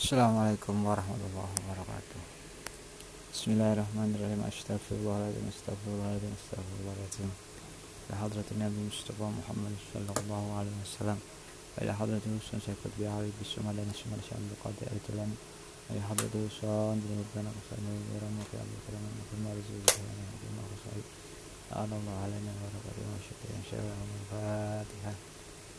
Assalamualaikum warahmatullahi wabarakatuh Bismillahirrahmanirrahim Astagfirullahaladzim Astagfirullahaladzim Astagfirullahaladzim إلى حضرة النبي المصطفى محمد صلى الله عليه وسلم إلى حضرة الحسن سيكون بعرض بالسمى لنا سمى لشعب القاضي التلام إلى حضرة الحسن جنوبنا وسعنا وغيرنا وفي عبد الكلام وفي المرزق الله المرزق أعلى الله علينا ورقبنا وشكرا شكرا الفاتحة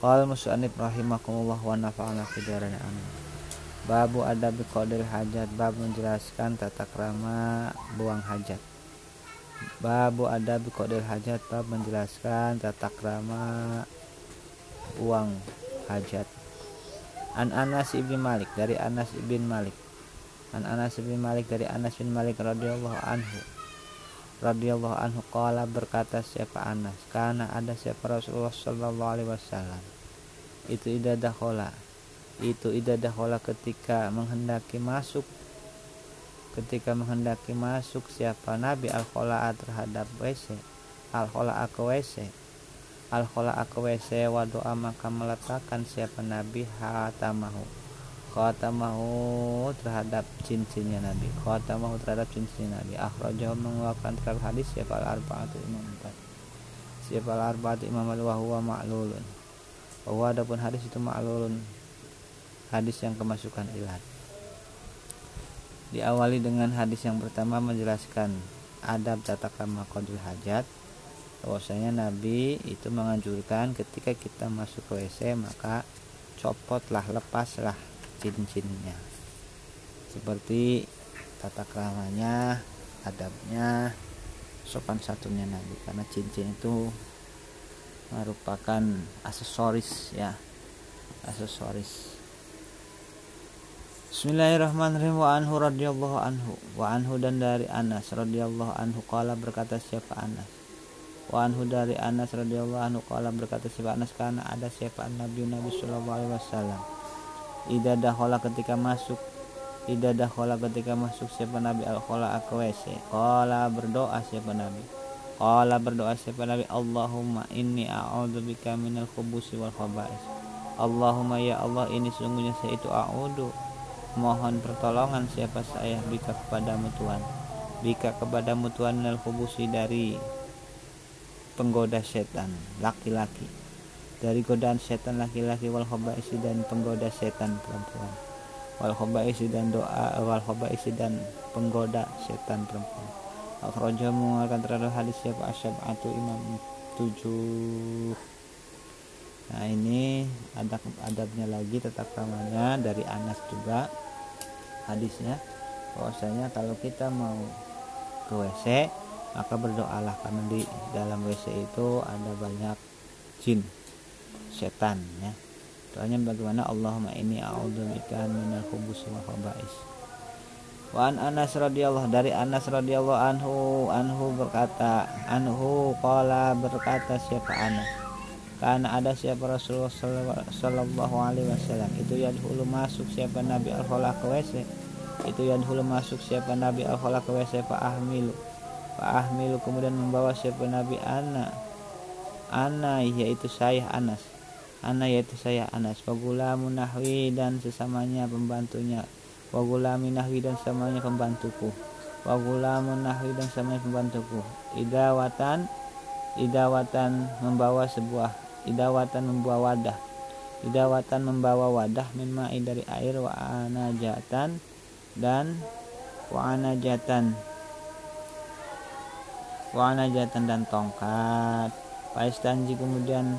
Qal musannif rahimakumullah wa nafa'ana fidaran amin. Babu adabi qadil hajat bab menjelaskan tata krama buang hajat. Babu adabi qadil hajat bab menjelaskan tata krama buang hajat. An Anas ibn Malik dari Anas ibn Malik. An Anas ibn Malik dari Anas bin Malik radhiyallahu anhu radhiyallahu anhu qala berkata siapa Anas karena ada siapa Rasulullah sallallahu alaihi wasallam itu idadah khola. Itu idadah khola ketika menghendaki masuk ketika menghendaki masuk siapa? Nabi al khola terhadap WC al khola ke WC al khola ke WC wa doa maka meletakkan siapa? Nabi hatamahu khatamahu terhadap cincinnya Nabi. Khatamahu terhadap cincinnya Nabi. Akhrajahu mengeluarkan terhadap hadis siapa? Al-arba'atu imam empat. Siapa? Al-arba'atu imam al-wahwa ma'lulun bahwa adapun hadis itu ma'lulun. Hadis yang kemasukan ilat. Diawali dengan hadis yang pertama menjelaskan adab tata krama qadul hajat. Bahwasanya Nabi itu menganjurkan ketika kita masuk ke WC maka copotlah lepaslah cincin-cincinnya seperti tata keramanya adabnya sopan satunya Nabi. Karena cincin itu merupakan aksesoris ya. Aksesoris. Bismillahirrahmanirrahim. Wa anhu radhiyallahu anhu. Wa anhu dan dari Anas radhiyallahu anhu qala berkata siapa Anas? Wa anhu dari Anas radhiyallahu anhu qala berkata siapa Anas? Karena ada siapa Nabi Nabi sallallahu alaihi wasallam. Ida dahola ketika masuk Ida dahola ketika masuk siapa Nabi? Al khola akwese Kola berdoa siapa Nabi Kola berdoa siapa Nabi Allahumma inni a'udzubika minal khubusi wal khaba'is. Allahumma ya Allah ini sungguhnya saya itu a'udhu Mohon pertolongan siapa saya Bika kepadamu Tuhan. Bika kepadamu Tuhan minal khubusi dari Penggoda setan Laki-laki. Dari godaan setan laki-laki wal khobaisi dan penggoda setan perempuan. Wal khobaisi dan doa wal khobaisi dan penggoda setan perempuan akhraja mengeluarkan terhadap hadis siapa? Asyabatu imam tujuh. Nah ini ada adabnya lagi tetap ramanya dari Anas juga hadisnya. Bahwasanya kalau kita mau ke WC maka berdoalah karena di dalam WC itu ada banyak jin setan ya. Doanya bagaimana? Allahumma ini a'udzubika minal khubusi wal khaba'is wa an Anas radhiyallahu dari Anas radhiyallahu anhu anhu berkata anhu qala berkata siapa Anas? Karena ada siapa Rasulullah sallallahu alaihi wasallam. Itu yadhulu masuk siapa Nabi al ke WC itu yadhulu masuk siapa Nabi al ke WC fa ahmilu. Fa ahmilu kemudian membawa siapa Nabi ana. Ana yaitu saya Anas. Ana yaitu saya Anas. Wagulamu nahwi dan sesamanya pembantunya wagulami nahwi dan sesamanya pembantuku. Wagulamu nahwi dan sesamanya pembantuku. Idawatan idawatan membawa sebuah idawatan membawa wadah. Idawatan membawa wadah min ma'i dari air wa anajatan dan wa anajatan. Wa anajatan dan tongkat. Paistanji kemudian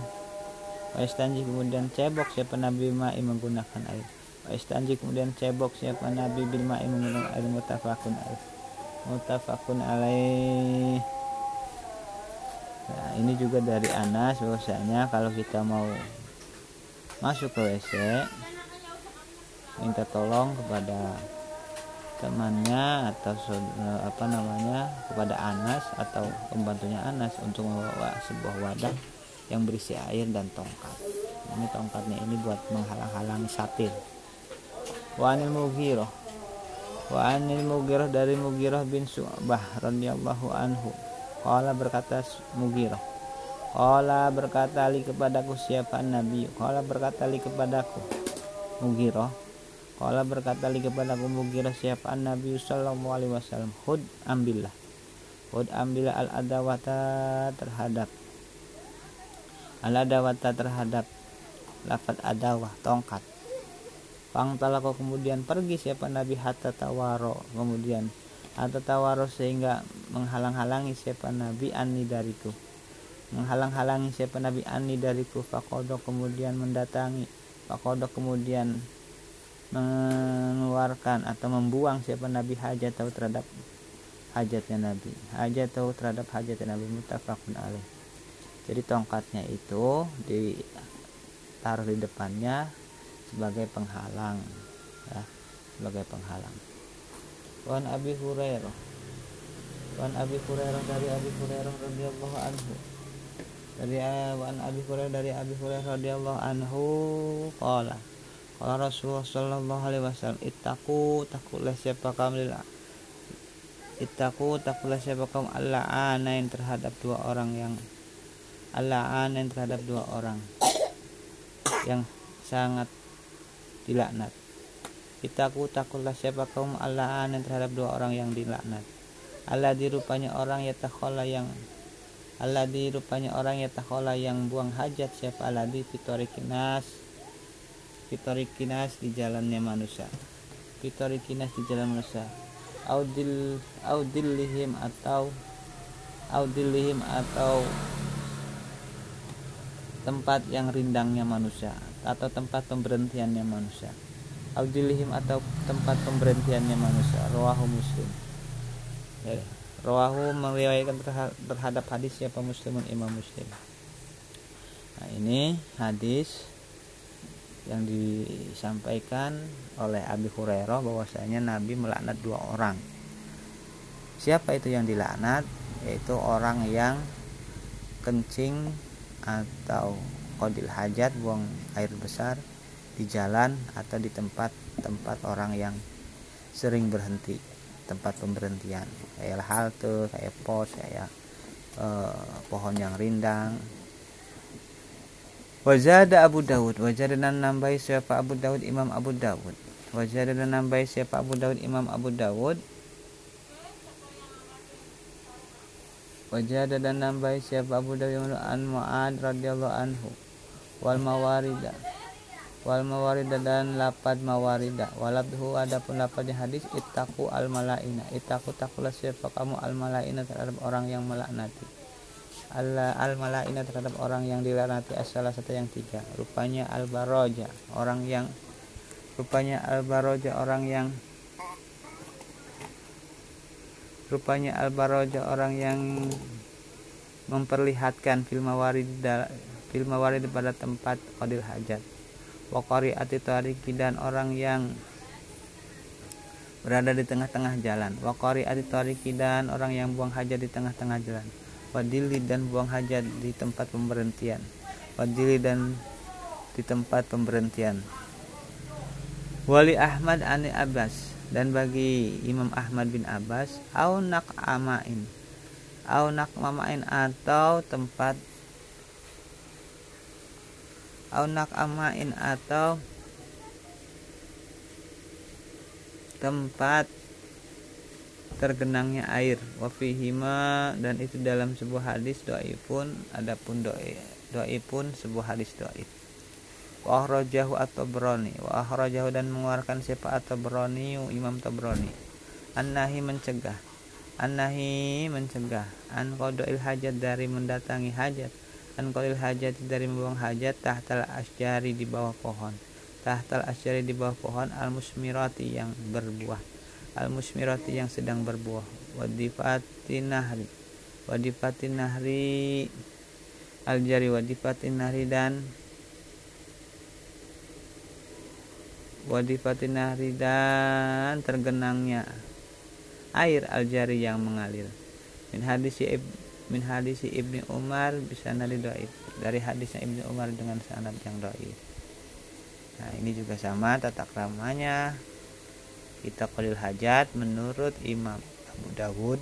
Paistanji kemudian cebok siapa Nabi Ma'i menggunakan air Paistanji kemudian cebok siapa Nabi bil Ma'i menggunakan air mutafakun air mutafakun alaih Nah ini juga dari Anas bahwasanya kalau kita mau masuk ke WC minta tolong kepada temannya atau apa namanya kepada Anas atau pembantunya Anas untuk membawa sebuah wadah yang berisi air dan tongkat. Ini tongkatnya ini buat menghalang-halangi satir. Wa anil Mughirah. Wa anil Mughirah dari Mughirah bin Su'bah radhiyallahu anhu. Qala berkata Mughirah. Qala berkata li kepadaku siapa Nabi? Qala berkata li kepadaku Mughirah. Qala berkata li kepadaku Mughirah siapa Nabi sallallahu alaihi wasallam. Hud ambillah. Hud ambillah al adawata terhadap al adawata terhadap lafat adawah tongkat Pangtalako kemudian pergi siapa Nabi hatta tawaro kemudian. Hatta tawaro sehingga menghalang-halangi siapa Nabi ani dariku. Menghalang-halangi siapa Nabi ani dariku. Fakodo kemudian mendatangi. Fakodo kemudian mengeluarkan atau membuang siapa Nabi hajat atau terhadap hajatnya Nabi. Hajat atau terhadap hajatnya Nabi. Mutafakun alaih. Jadi tongkatnya itu ditaruh di depannya sebagai penghalang ya, sebagai penghalang. Wan Abi Hurairah. Wan Abi Hurairah dari Abi Hurairah radhiyallahu anhu. Dari Wan Abi Hurairah dari Abi Hurairah radhiyallahu anhu qala qala Rasulullah sallallahu alaihi wasallam ittaqu takulah siapa kamu ittaqu takulah siapa kamu Allah anain terhadap dua orang yang Allah anain terhadap dua orang yang sangat dilaknat. Itaku takulah siapa kaum Allah yang terhadap dua orang yang dilaknat. Allah dirupanya orang ya takhola yang Allah dirupanya orang ya takhola yang buang hajat siapa Allah di fitorikinas fitorikinas di jalannya manusia. Fitorikinas di jalan manusia. Audil audillihim atau audillihim atau tempat yang rindangnya manusia atau tempat pemberhentiannya manusia. Audilihim atau tempat pemberhentiannya manusia. Rawahu Muslim. Ya, Rawahu meriwayatkan terhadap hadis siapa muslimun imam muslim. Nah ini hadis yang disampaikan oleh Abi Hurairah bahwasanya Nabi melaknat dua orang. Siapa itu yang dilaknat? Yaitu orang yang kencing atau kodil hajat buang air besar di jalan atau di tempat-tempat orang yang sering berhenti tempat pemberhentian. Kayak halte kayak pos kayak eh, pohon yang rindang. Wajada Abu Dawud. Wajada dan nambahi siapa Abu Dawud? Imam Abu Dawud. Wajada dan nambahi siapa Abu Dawud? Imam Abu Dawud. Wajada dan nambahi siapa Abu Dawud? An Mu'ad radhiyallahu anhu wal mawarida. Wal mawarida dan lapad mawarida. Walabhu adapun lapad di hadis itaku al malaina. Itaku takulah siapa kamu al malaina terhadap orang yang melaknati. Allah al malaina terhadap orang yang dilaknati salah satu yang tiga. Rupanya al baroja orang yang rupanya al baroja orang yang rupanya al baroja orang yang memperlihatkan film mawarida fil mawarid pada tempat qadil hajat. Wa qari'ati tariki dan orang yang berada di tengah-tengah jalan. Wa qari'ati tariki dan orang yang buang hajat di tengah-tengah jalan. Wadili dan buang hajat di tempat pemberhentian. Wadili dan di tempat pemberhentian. Wali Ahmad ani Abbas. Dan bagi Imam Ahmad bin Abbas au nak amain. Au nak mamain atau tempat aunak amain atau tempat tergenangnya air. Wafihima dan itu dalam sebuah hadis doi pun adapun doi doi pun sebuah hadis doi wahrojahu atau broni wahrojahu dan mengeluarkan siapa? Atau broni imam tabroni an-nahi mencegah. An-nahi mencegah. An kodoil hajat dari mendatangi hajat an qalil hajat dari membuang hajat tahtal asyari di bawah pohon. Tahtal asyari di bawah pohon al musmirati yang berbuah. Al musmirati yang sedang berbuah. Wadifati nahri. Wadifati nahri. Al jari wadifati nahri dan wadifatin nahri dan tergenangnya air aljari yang mengalir. Min hadis min hadis ibni Umar bisa nadi doib dari hadisnya ibni Umar dengan sanad yang doib nah ini juga sama tata keramanya kita kolil hajat menurut Imam Abu Dawud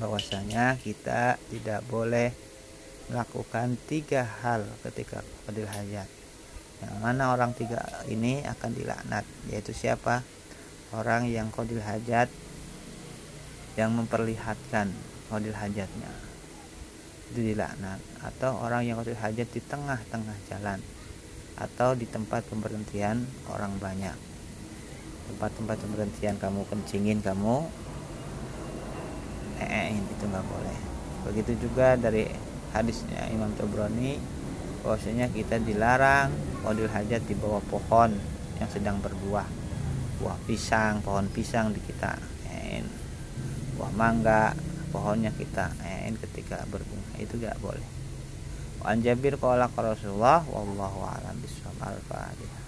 bahwasanya kita tidak boleh melakukan tiga hal ketika kolil hajat. Yang mana orang tiga ini akan dilaknat yaitu siapa? Orang yang kodil hajat yang memperlihatkan kodil hajatnya. Itu dilaknat. Atau orang yang kodil hajat di tengah-tengah jalan. Atau di tempat pemberhentian orang banyak. Tempat-tempat pemberhentian kamu kencingin kamu eh itu nggak boleh. Begitu juga dari hadisnya Imam Tobroni bahwasanya kita dilarang modul hajat di bawah pohon yang sedang berbuah. Buah pisang pohon pisang di kita buah mangga pohonnya kita en ketika berbunga. Itu gak boleh. Wan Jabir qala Rasulullah wallahu a'lam bishawab. Al-fatihah